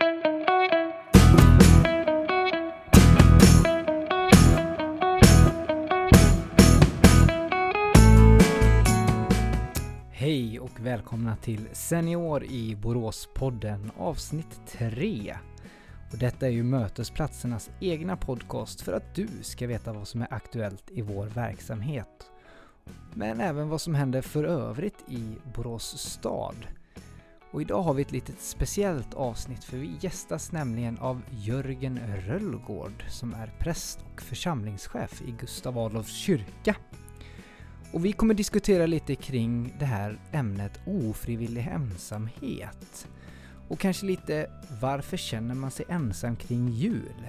Hej och välkomna till Senior i Boråspodden avsnitt 3. Och detta är ju mötesplatsernas egna podcast för att du ska veta vad som är aktuellt i vår verksamhet. Men även vad som händer för övrigt i Borås stad. Och idag har vi ett litet speciellt avsnitt för vi gästas nämligen av Jörgen Röllgård som är präst och församlingschef i Gustav Adolfs kyrka. Och vi kommer diskutera lite kring det här ämnet ofrivillig ensamhet. Och kanske lite varför känner man sig ensam kring jul?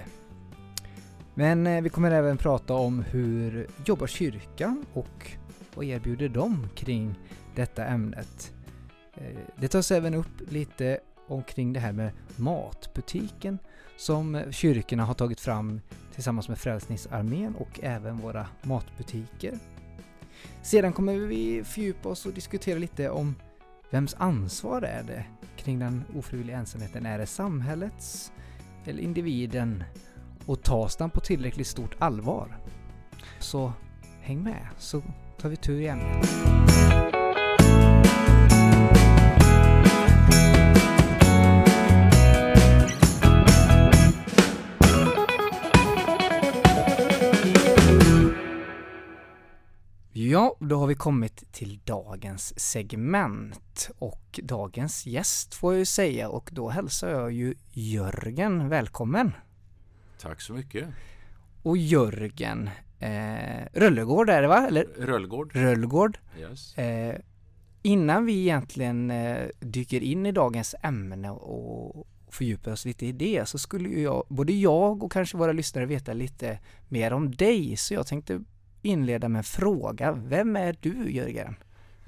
Men eh, vi kommer även prata om hur jobbar kyrkan och vad erbjuder de kring detta ämnet? Eh, det tas även upp lite omkring det här med matbutiken som kyrkorna har tagit fram tillsammans med Frälsningsarmén och även våra matbutiker. Sedan kommer vi fördjupa oss och diskutera lite om vems ansvar är det kring den ofrivilliga ensamheten? Är det samhällets eller individen? Och tas den på tillräckligt stort allvar? Så häng med så tar vi tur i ämnet! Då har vi kommit till dagens segment och dagens gäst får jag ju säga och då hälsar jag ju Jörgen välkommen. Tack så mycket. Och Jörgen eh, Röllegård är det va? Eller? Röllgård. Röllgård. Yes. Eh, innan vi egentligen eh, dyker in i dagens ämne och fördjupar oss lite i det så skulle ju jag, både jag och kanske våra lyssnare veta lite mer om dig så jag tänkte inleda med en fråga. Vem är du Jörgen?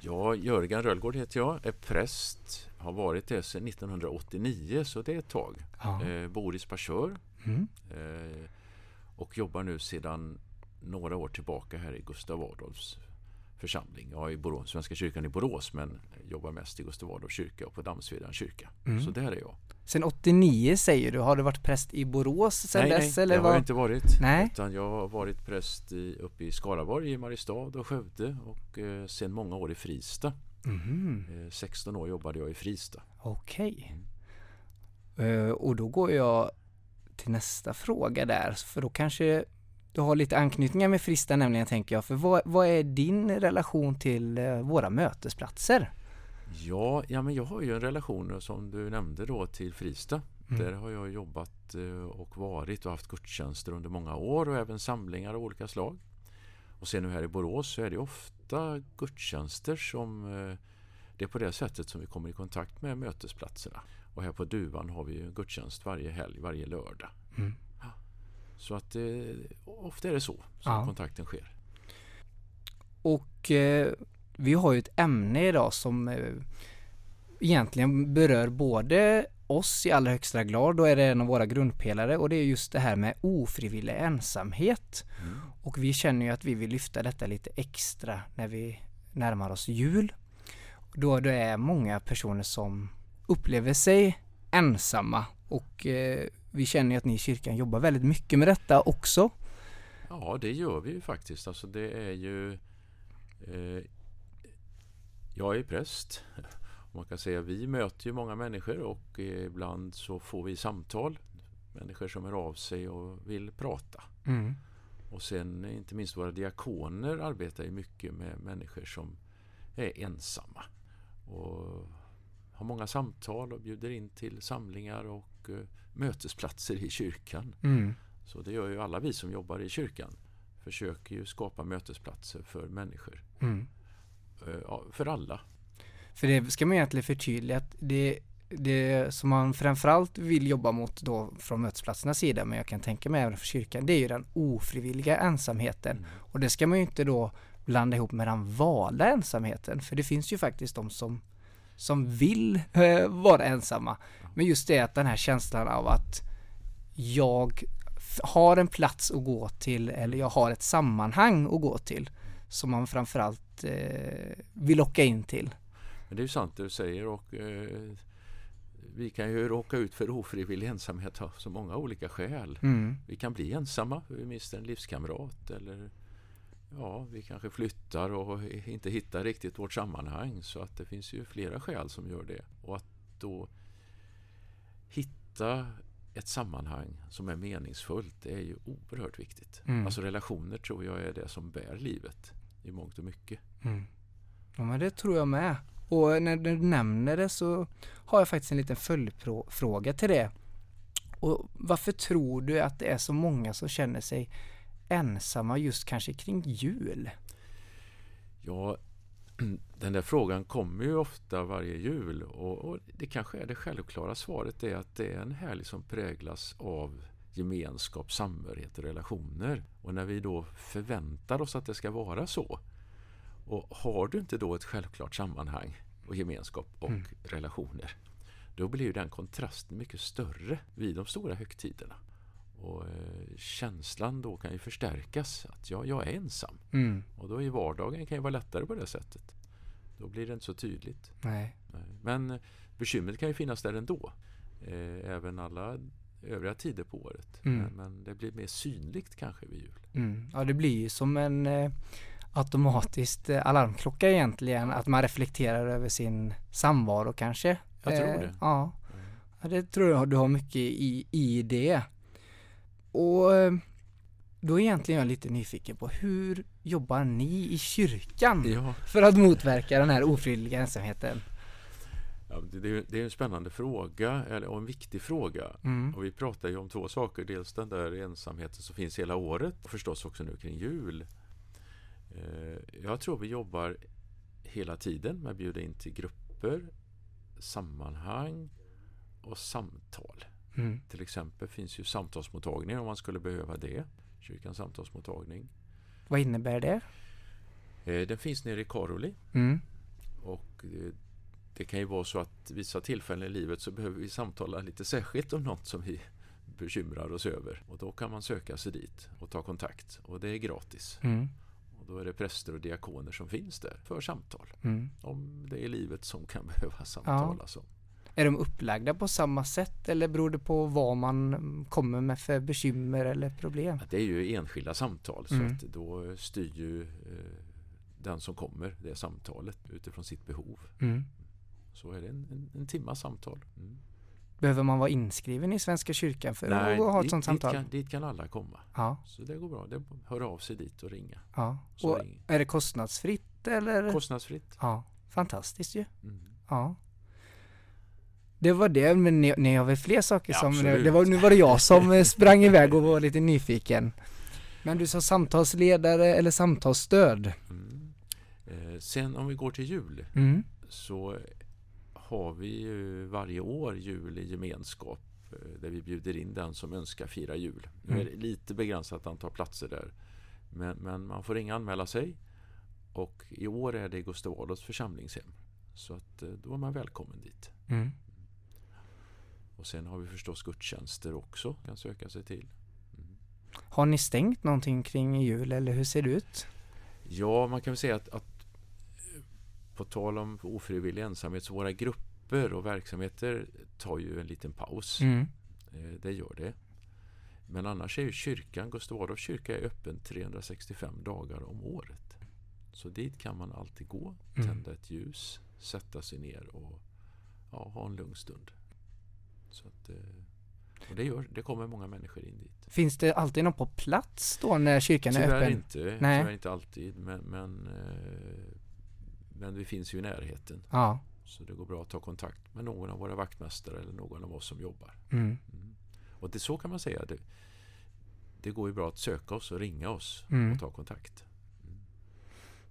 Ja, Jörgen Röllgård heter jag, är präst, har varit det sedan 1989 så det är ett tag. Ja. Eh, bor i Sparsör Mm. eh, och jobbar nu sedan några år tillbaka här i Gustav Adolfs församling. Jag är i Borås, Svenska kyrkan i Borås men jobbar mest i Gustav Adolfs kyrka och på Dammsvedans kyrka. Mm. Så där är jag. Sen 89 säger du, har du varit präst i Borås sen nej, dess? nej, eller det har jag inte varit. Nej. Utan jag har varit präst i, uppe i Skaraborg, i Mariestad och Skövde och eh, sen många år i Frista. Mhm, Eh, 16 år jobbade jag i Frista. Okej. Eh, och då går jag till nästa fråga där, för då kanske du har lite anknytningar med Frista nämligen tänker jag. För vad, vad är din relation till eh, våra mötesplatser? Ja, ja, men jag har ju en relation som du nämnde då till Frista. Mm. Där har jag jobbat eh, och varit och haft gudstjänster under många år och även samlingar av olika slag. Och sen nu här i Borås så är det ofta gudstjänster som eh, det är på det sättet som vi kommer i kontakt med mötesplatserna. Och här på Duvan har vi ju gudstjänst varje helg, varje lördag. Mm. Så att eh, ofta är det så som Ja. kontakten sker. Och eh, vi har ju ett ämne idag som eh, egentligen berör både oss i allra högsta grad, då är det en av våra grundpelare och det är just det här med ofrivillig ensamhet. Mm. Och vi känner ju att vi vill lyfta detta lite extra när vi närmar oss jul. Då det är många personer som upplever sig ensamma och eh, vi känner ju att ni i kyrkan jobbar väldigt mycket med detta också. Ja, det gör vi ju faktiskt. Alltså det är ju... Eh, jag är präst. Man kan säga vi möter ju många människor och ibland så får vi samtal. Människor som hör av sig och vill prata. Mm. Och sen inte minst våra diakoner arbetar ju mycket med människor som är ensamma. Och har många samtal och bjuder in till samlingar och eh, mötesplatser i kyrkan. Mm. Så det gör ju alla vi som jobbar i kyrkan. Försöker ju skapa mötesplatser för människor. Mm. Eh, För alla. För det ska man egentligen förtydliga att det, det som man framförallt vill jobba mot då från mötesplatsernas sida, men jag kan tänka mig även för kyrkan, det är ju den ofrivilliga ensamheten. Mm. Och det ska man ju inte då blanda ihop med den valda ensamheten, för det finns ju faktiskt de som, som vill eh, vara ensamma. Men just det att den här känslan av att jag har en plats att gå till eller jag har ett sammanhang att gå till som man framförallt eh, vill locka in till. Men det är sant det du säger och eh, vi kan ju råka ut för ofrivillig ensamhet av så många olika skäl. Mm. Vi kan bli ensamma, vi mister en livskamrat eller ja, vi kanske flyttar och inte hittar riktigt vårt sammanhang. Så att det finns ju flera skäl som gör det. Och att då hitta ett sammanhang som är meningsfullt det är ju oerhört viktigt. Mm. Alltså relationer tror jag är det som bär livet i mångt och mycket. Mm. Ja men det tror jag med. Och när du nämner det så har jag faktiskt en liten följdfråga till det. Och varför tror du att det är så många som känner sig ensamma just kanske kring jul? Ja, den där frågan kommer ju ofta varje jul och, och, det kanske är det självklara svaret är att det är en helg som präglas av gemenskap, samhörighet och relationer. Och när vi då förväntar oss att det ska vara så och har du inte då ett självklart sammanhang och gemenskap och mm. relationer då blir ju den kontrasten mycket större vid de stora högtiderna. Och eh, känslan då kan ju förstärkas att jag, jag är ensam. Mm. Och då i vardagen kan ju vara lättare på det sättet. Då blir det inte så tydligt. Nej. Men bekymret kan ju finnas där ändå. Eh, även alla övriga tider på året. Mm. Men, men, det blir mer synligt kanske vid jul. Mm. Ja, det blir ju som en eh, automatiskt eh, alarmklocka egentligen. Att man reflekterar över sin samvaro kanske. Jag tror det. Ja. ja, det tror jag du har mycket i, i det. Och eh, då är egentligen jag lite nyfiken på hur jobbar ni i kyrkan ja. för att motverka den här ofrivilliga ensamheten? Ja, det, är, det är en spännande fråga eller, och en viktig fråga. Mm. Och vi pratar ju om två saker. Dels den där ensamheten som finns hela året och förstås också nu kring jul. Eh, jag tror vi jobbar hela tiden med att bjuda in till grupper, sammanhang och samtal. Mm. Till exempel finns ju samtalsmottagningar om man skulle behöva det. Kyrkans samtalsmottagning. Vad innebär det? Eh, den finns nere i Karoli. Mm. Och eh, det kan ju vara så att vissa tillfällen i livet så behöver vi samtala lite särskilt om något som vi bekymrar oss över. Och då kan man söka sig dit och ta kontakt. Och det är gratis. Mm. Och då är det präster och diakoner som finns där för samtal. Mm. Om det är livet som kan behöva samtalas ja. om. Är de upplagda på samma sätt eller beror det på vad man kommer med för bekymmer eller problem? Det är ju enskilda samtal så mm. att då styr ju eh, den som kommer det samtalet utifrån sitt behov. Mm. Så är det en, en, en timma samtal. Mm. Behöver man vara inskriven i Svenska kyrkan för Nej, att ha ett sådant samtal? Dit kan, dit kan alla komma. Ja. Så det går bra. Det hör av sig dit och ringa. Ja. och är det kostnadsfritt eller? Kostnadsfritt. Ja, fantastiskt ju. Mm. Ja. Det var det, men ni, ni har väl fler saker ja, som... Absolut. Det var, nu var det jag som eh, sprang iväg och var lite nyfiken. Men du sa samtalsledare eller samtalsstöd. Mm. Eh, sen om vi går till jul mm. så har vi ju varje år jul i gemenskap eh, där vi bjuder in den som önskar fira jul. Nu är mm. det lite begränsat antal platser där. Men, men man får ringa anmäla sig. Och i år är det Gustav Adolfs församlingshem. Så att eh, då är man välkommen dit. Mm. Och sen har vi förstås gudstjänster också, kan söka sig till. Mm. Har ni stängt någonting kring jul eller hur ser det ut? Ja, man kan väl säga att, att på tal om ofrivillig ensamhet så våra grupper och verksamheter tar ju en liten paus. Mm. Eh, det gör det. Men annars är ju kyrkan, Gustav Adolfs kyrka är öppen 365 dagar om året. Så dit kan man alltid gå, mm. tända ett ljus, sätta sig ner och ja, ha en lugn stund. Så att, eh, och det, gör, det kommer många människor in dit. Finns det alltid någon på plats då när kyrkan tyvärr är öppen? Inte, Nej. Tyvärr inte alltid, men, men, eh, men vi finns ju i närheten. Ja. Så det går bra att ta kontakt med någon av våra vaktmästare eller någon av oss som jobbar. Mm. Mm. Och det så kan man säga. Det, det går ju bra att söka oss och ringa oss mm. och ta kontakt. Mm.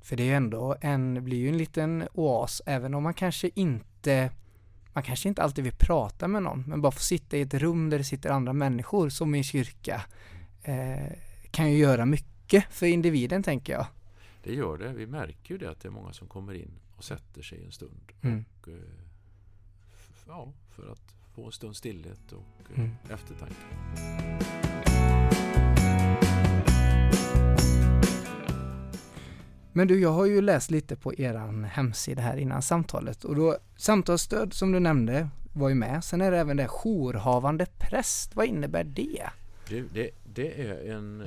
För det är ju ändå en, blir ju en liten oas även om man kanske inte man kanske inte alltid vill prata med någon, men bara få sitta i ett rum där det sitter andra människor, som i en kyrka, eh, kan ju göra mycket för individen, tänker jag. Det gör det. Vi märker ju det att det är många som kommer in och sätter sig en stund. Mm. Och, eh, ja, för att få en stund stillhet och eh, mm. eftertanke. Men du, jag har ju läst lite på eran hemsida här innan samtalet och då samtalsstöd som du nämnde var ju med. Sen är det även det jourhavande präst. Vad innebär det? Du, det, det är en,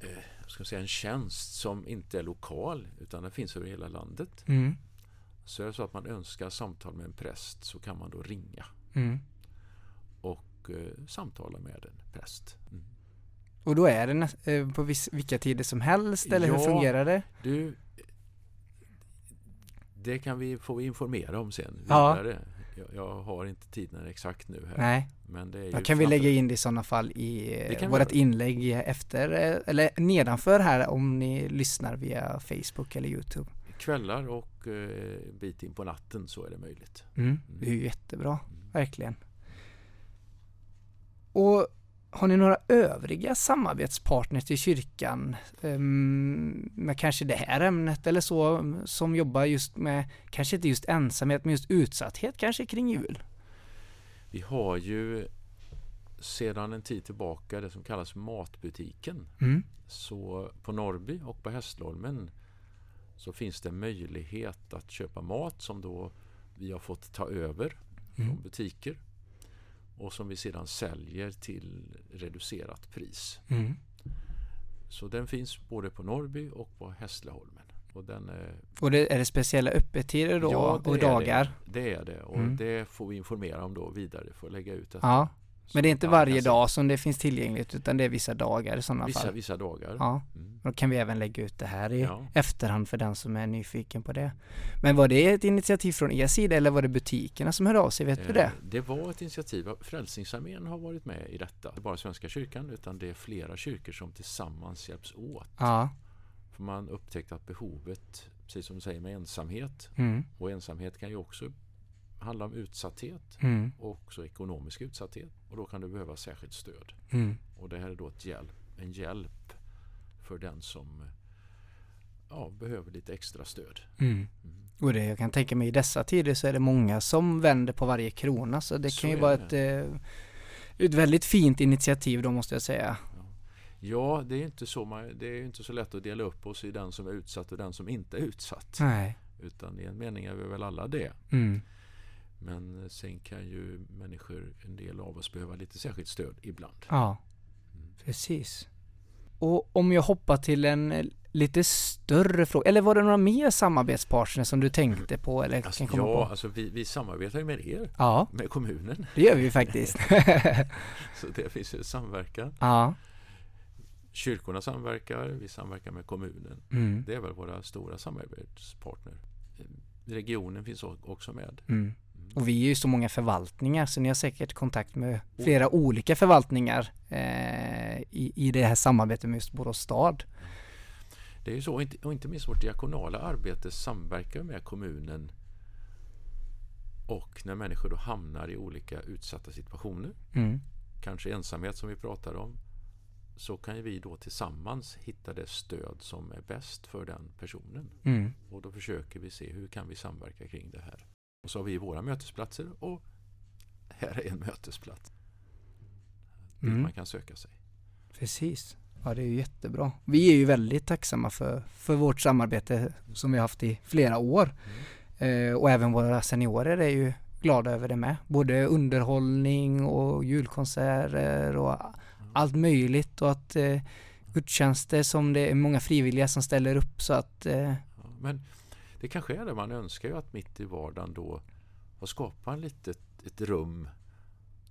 eh, ska säga, en tjänst som inte är lokal utan den finns över hela landet. Mm. Så är det så att man önskar samtal med en präst så kan man då ringa Mm. och eh, samtala med en präst. Mm. Och då är det eh, på viss, vilka tider som helst eller hur Ja. fungerar det? Du, det kan vi få informera om sen. Ja. Jag, jag har inte tiden exakt nu här. Nej, Men det är då kan vi lägga in det i sådana fall i vårt inlägg efter, eller nedanför här om ni lyssnar via Facebook eller Youtube. Kvällar och eh, bit in på natten så är det möjligt. Mm. Det är ju jättebra, Mm. verkligen. Och har ni några övriga samarbetspartners till kyrkan ehm, med kanske det här ämnet eller så som jobbar just med, kanske inte just ensamhet men just utsatthet kanske kring jul? Vi har ju sedan en tid tillbaka det som kallas matbutiken. Mm. Så på Norrby och på Hässleholmen så finns det möjlighet att köpa mat som då vi har fått ta över Mm. från butiker och som vi sedan säljer till reducerat pris. Mm. Så den finns både på Norrby och på Hässleholmen. Och den är, Och det, är det speciella öppettider då Ja, och är dagar? Det. det är det och Mm. det får vi informera om då vidare för att lägga ut detta. Ja, men det är inte varje dag som det finns tillgängligt utan det är vissa dagar i sådana Vissa, fall. vissa dagar. Ja, Mm. då kan vi även lägga ut det här i Ja. efterhand för den som är nyfiken på det. Men var det ett initiativ från er sida eller var det butikerna som hörde av sig? Vet du det? Eh, Det var ett initiativ. Frälsningsarmén har varit med i detta. Inte bara Svenska kyrkan utan det är flera kyrkor som tillsammans hjälps åt. Ja. För man upptäckte att behovet, precis som du säger med ensamhet, Mm. och ensamhet kan ju också handla om utsatthet Mm. och också ekonomisk utsatthet. Och då kan du behöva särskilt stöd. Mm. Och det här är då ett hjälp, en hjälp för den som ja, behöver lite extra stöd. Mm. Mm. Och det jag kan tänka mig i dessa tider så är det många som vänder på varje krona så det Så kan ju vara ett, eh, ett väldigt fint initiativ då måste jag säga. Ja, det är inte så, man, det är inte så lätt att dela upp oss i den som är utsatt och den som inte är utsatt. Nej. Utan i en mening är vi väl alla det. Mm. Men sen kan ju människor, en del av oss, behöva lite särskilt stöd ibland. Ja, Mm. precis. Och om jag hoppar till en eh, lite större fråga, eller var det några mer samarbetspartners som du tänkte på eller Alltså, kan komma ja, på? alltså vi, vi samarbetar ju med er, Ja, med kommunen. det gör vi faktiskt. Så det finns ju samverkan. ja. Kyrkorna samverkar, vi samverkar med kommunen. Mm. Det är väl våra stora samarbetspartner. Regionen finns också med. Mm. Mm. Och vi är ju så många förvaltningar så ni har säkert kontakt med flera olika förvaltningar eh, i, i det här samarbetet med just Borås stad. Det är ju så, och inte, och inte minst vårt diakonala arbete samverkar med kommunen och när människor då hamnar i olika utsatta situationer, Mm. kanske ensamhet som vi pratar om, så kan vi då tillsammans hitta det stöd som är bäst för den personen. Mm. Och då försöker vi se hur kan vi samverka kring det här. Och så har vi våra mötesplatser och här är en mötesplats dit Mm. man kan söka sig. Precis. Ja, det är ju jättebra. Vi är ju väldigt tacksamma för, för vårt samarbete som vi har haft i flera år. Eh, och även våra seniorer är ju glada över det med. Både underhållning och julkonserter och allt möjligt och att eh, gudstjänster som det är många frivilliga som ställer upp så att eh, men det kanske är det man önskar ju att mitt i vardagen då få skapa en litet ett rum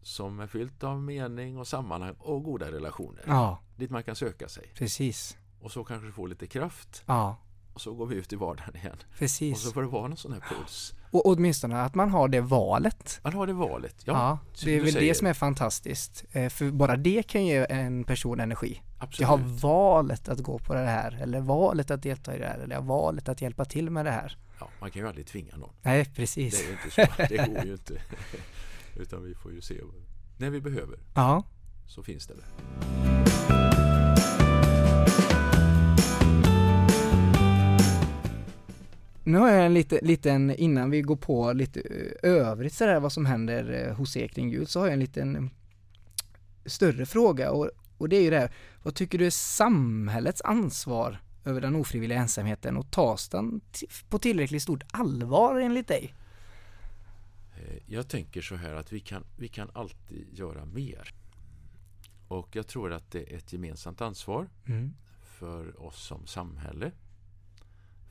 som är fyllt av mening och sammanhang och goda relationer. ja, Dit man kan söka sig. precis. Och så kanske får lite kraft Ja, och så går vi ut i vardagen igen. Och precis. så får det vara någon sån här puls. Och åtminstone att man har det valet. Man har det valet. Ja, Ja, det är väl säger. det som är fantastiskt. Eh, För bara det kan ge en person energi. absolut. Jag har valet att gå på det här eller valet att delta i det här eller jag har valet att hjälpa till med det här. Ja, man kan ju aldrig tvinga någon. Nej, Det precis. är ju inte så. Det går ju inte. Utan vi får ju se. När vi behöver Ja, så finns det där. Nu har jag en lite, liten, innan vi går på lite eh, övrigt sådär vad som händer eh, hos er kring jul, så har jag en liten större fråga och, och det är ju det här, vad tycker du är samhällets ansvar över den ofrivilliga ensamheten och tas den på tillräckligt stort allvar enligt dig? Eh, jag tänker så här att vi kan, vi kan alltid göra mer. Och jag tror att det är ett gemensamt ansvar Mm. för oss som samhälle,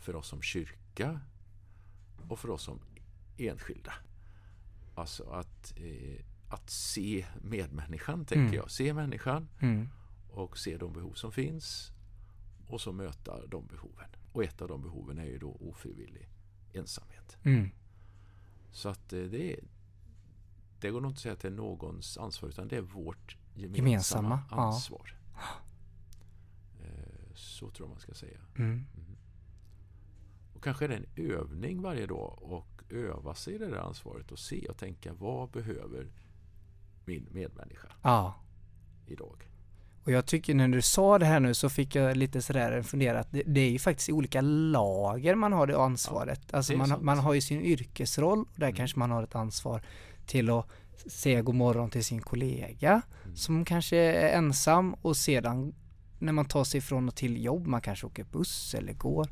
för oss som kyrka och för oss som enskilda. Alltså att, eh, att se medmänniskan, tänker Mm. jag. Se människan Mm. och se de behov som finns och så möta de behoven. Och ett av de behoven är ju då ofrivillig ensamhet. Mm. Så att eh, det är det går nog inte att säga att det är någons ansvar utan det är vårt gemensamma, Gemensamma, ja. ansvar. Eh, Så tror jag man ska säga. Mm. Och kanske är det en övning varje dag och öva sig i det där ansvaret och se och tänka vad behöver min medmänniska Ja. idag? Och jag tycker när du sa det här nu så fick jag lite sådär fundera att det, det är ju faktiskt i olika lager man har det ansvaret. alltså det är man, man har ju sin yrkesroll och där Mm. kanske man har ett ansvar till att säga god morgon till sin kollega Mm. som kanske är ensam och sedan när man tar sig från och till jobb, man kanske åker buss eller går,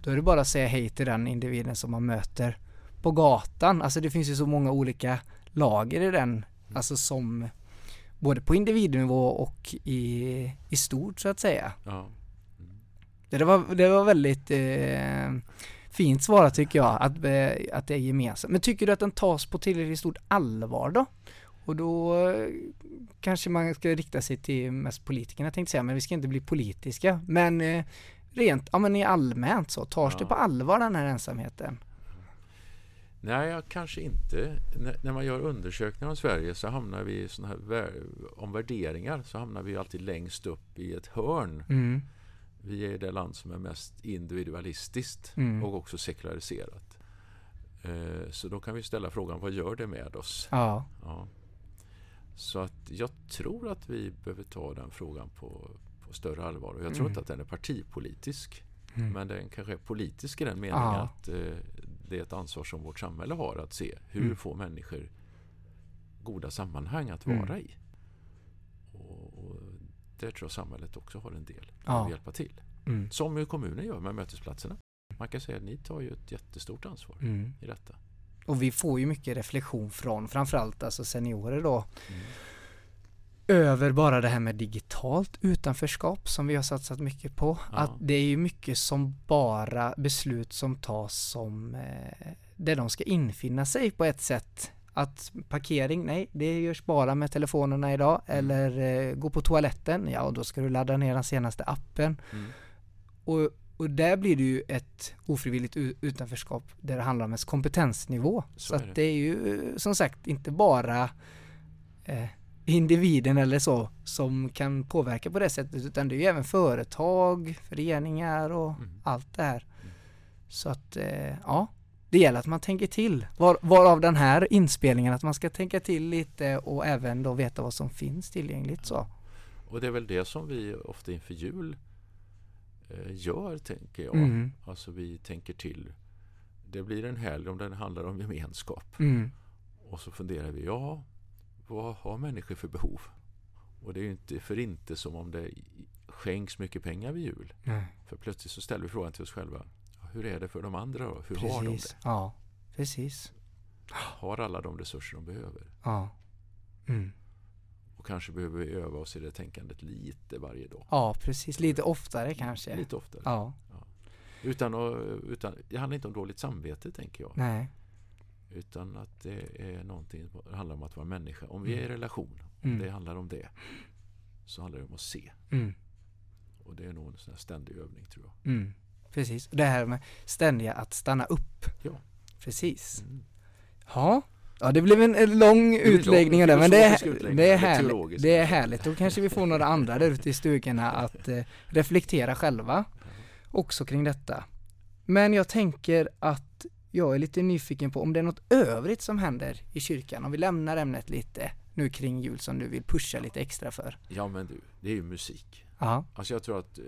då är det bara att säga hej till den individen som man möter på gatan. Alltså det finns ju så många olika lager i den, alltså som både på individnivå och i, i stort så att säga. Ja. Mm. Det var, det var väldigt eh, fint svarat tycker jag, att, eh, att det är gemensamt. Men tycker du att den tas på tillräckligt stort allvar då? Och då eh, kanske man ska rikta sig till mest politikerna tänkte jag säga, men vi ska inte bli politiska. Men eh, rent, ja men i allmänt så, tas Ja. det på allvar den här ensamheten? Nej, jag kanske inte. När, när man gör undersökningar om Sverige så hamnar vi såna här om värderingar så hamnar vi alltid längst upp i ett hörn. Mm, Vi är det land som är mest individualistiskt mm, och också sekulariserat. Eh, Så då kan vi ställa frågan, vad gör det med oss? ja, Ja. Så att jag tror att vi behöver ta den frågan på, på större allvar. Och jag tror Mm. inte att den är partipolitisk. mm, Men den kanske är politisk i den meningen Ja. att eh, det är ett ansvar som vårt samhälle har att se hur Mm. får människor goda sammanhang att Mm. vara i. Och, och där tror jag samhället också har en del Ja. att hjälpa till. mm, Som ju kommunen gör med mötesplatserna. Man kan säga att ni tar ju ett jättestort ansvar mm. i detta. Och vi får ju mycket reflektion från framförallt alltså seniorer då Mm. Över bara det här med digitalt utanförskap som vi har satsat mycket på. Ja. Att det är ju mycket som bara beslut som tas som eh, där de ska infinna sig på ett sätt. Att parkering, nej, det görs bara med telefonerna idag. Mm. Eller eh, gå på toaletten, ja och då ska du ladda ner den senaste appen. Mm. Och, och där blir det ju ett ofrivilligt utanförskap där det handlar om ens kompetensnivå. Så, Så är att det. det är ju eh, som sagt inte bara eh, individen eller så som kan påverka på det sättet utan det är ju även företag, föreningar och Mm. allt det här. Så att eh, ja, det gäller att man tänker till. Var, varav den här inspelningen att man ska tänka till lite och även då veta vad som finns tillgängligt så. Och det är väl det som vi ofta inför jul eh, gör, tänker jag. Mm, Alltså vi tänker till. Det blir en helg om den handlar om gemenskap. mm, Och så funderar vi, ja, vad har människor för behov? Och det är ju inte för inte som om det skänks mycket pengar vid jul. nej, För plötsligt så ställer vi frågan till oss själva. ja, Hur är det för de andra då? Hur har de precis. det? Ja, precis. Har alla de resurser de behöver? Ja. Mm. Och kanske behöver vi öva oss i det tänkandet lite varje dag. Ja, precis. Lite oftare kanske. Lite oftare. Ja, Utan, att, utan, det handlar inte om dåligt samvete tänker jag. nej. Utan att det är någonting, det handlar om att vara människa. Om vi är i Mm. relation, Mm. det handlar om det. Så handlar det om att se. Mm. Och det är nog en sån ständig övning tror jag. Mm. Precis. Det här med ständiga att stanna upp. Ja. Precis. Mm. Ja. Ja, det blev en, lång utläggning lång, där, men det är, det är härligt. Det är härligt. Då kanske vi får några andra där ute i stugorna att eh, reflektera själva också kring detta. Men jag tänker att jag är lite nyfiken på om det är något övrigt som händer i kyrkan. Om vi lämnar ämnet lite nu kring jul som du vill pusha lite extra för. Ja men du, det är ju musik. Ja. Alltså jag tror att eh,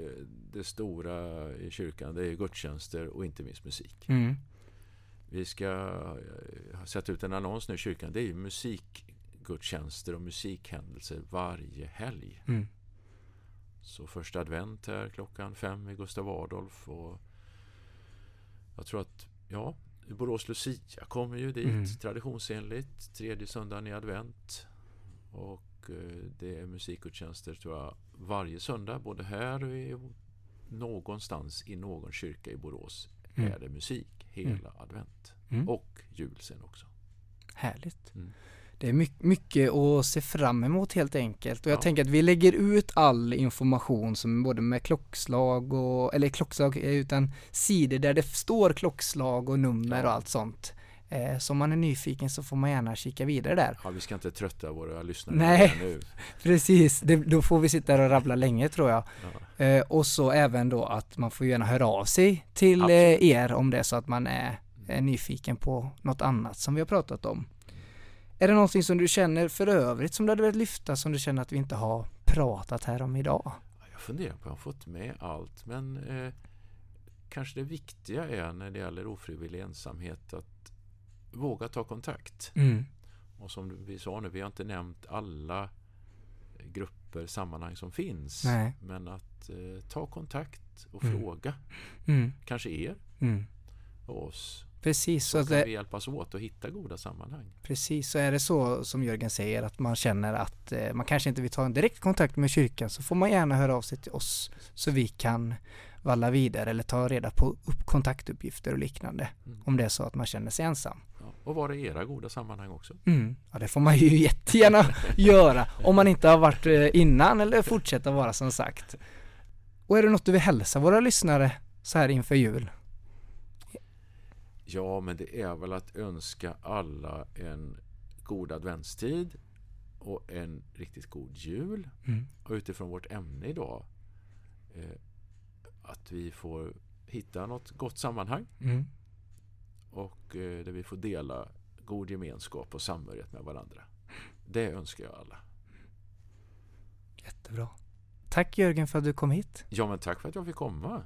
det stora i kyrkan det är gudstjänster och inte minst musik. Mm. Vi ska eh, sätta ut en annons nu i kyrkan. Det är ju musikgudstjänster och musikhändelser varje helg. Mm. Så första advent här klockan fem i Gustav Adolf och jag tror att, ja, Borås Lucia kommer ju dit Mm. traditionsenligt, tredje söndagen i advent. Och eh, det är musikgudstjänster tror jag varje söndag, både här och i, någonstans i någon kyrka i Borås Mm. är det musik hela advent. Mm. Och jul sen också. Härligt. Det är mycket, mycket att se fram emot helt enkelt. Och jag Ja. tänker att vi lägger ut all information som både med klockslag och, eller klockslag, utan sidor där det står klockslag och nummer och allt sånt. Eh, så om man är nyfiken så får man gärna kika vidare där. Ja, vi ska inte trötta våra lyssnare Nej. nu. Precis, det, då får vi sitta där och rabbla länge tror jag. Ja. Eh, och så även då att man får gärna höra av sig till eh, er om det är så att man är, är nyfiken på något annat som vi har pratat om. Är det någonting som du känner för övrigt som du hade velat lyfta som du känner att vi inte har pratat här om idag? Jag funderar på om jag har fått med allt, men eh, kanske det viktiga är när det gäller ofrivillig ensamhet att våga ta kontakt. Mm. Och som vi sa nu, vi har inte nämnt alla grupper, sammanhang som finns. Nej. Men att eh, ta kontakt och Mm. fråga. Mm. Kanske er Mm. och oss. Precis, så, Så kan det, vi hjälpas åt att hitta goda sammanhang. precis, så är det så som Jörgen säger att man känner att eh, man kanske inte vill ta en direkt kontakt med kyrkan så får man gärna höra av sig till oss så vi kan valla vidare eller ta reda på upp kontaktuppgifter och liknande Mm. om det är så att man känner sig ensam. Ja. Och var är era goda sammanhang också? Mm. Ja, det får man ju jättegärna göra om man inte har varit eh, innan eller fortsätta vara som sagt. Och är det något du vill hälsa våra lyssnare så här inför jul? Ja, men det är väl att önska alla en god adventstid och en riktigt god jul. Mm. Och utifrån vårt ämne idag eh, att vi får hitta något gott sammanhang Mm. och eh, där vi får dela god gemenskap och samhörighet med varandra. Det önskar jag alla. Jättebra. Tack Jörgen för att du kom hit. Ja, men tack för att jag fick komma.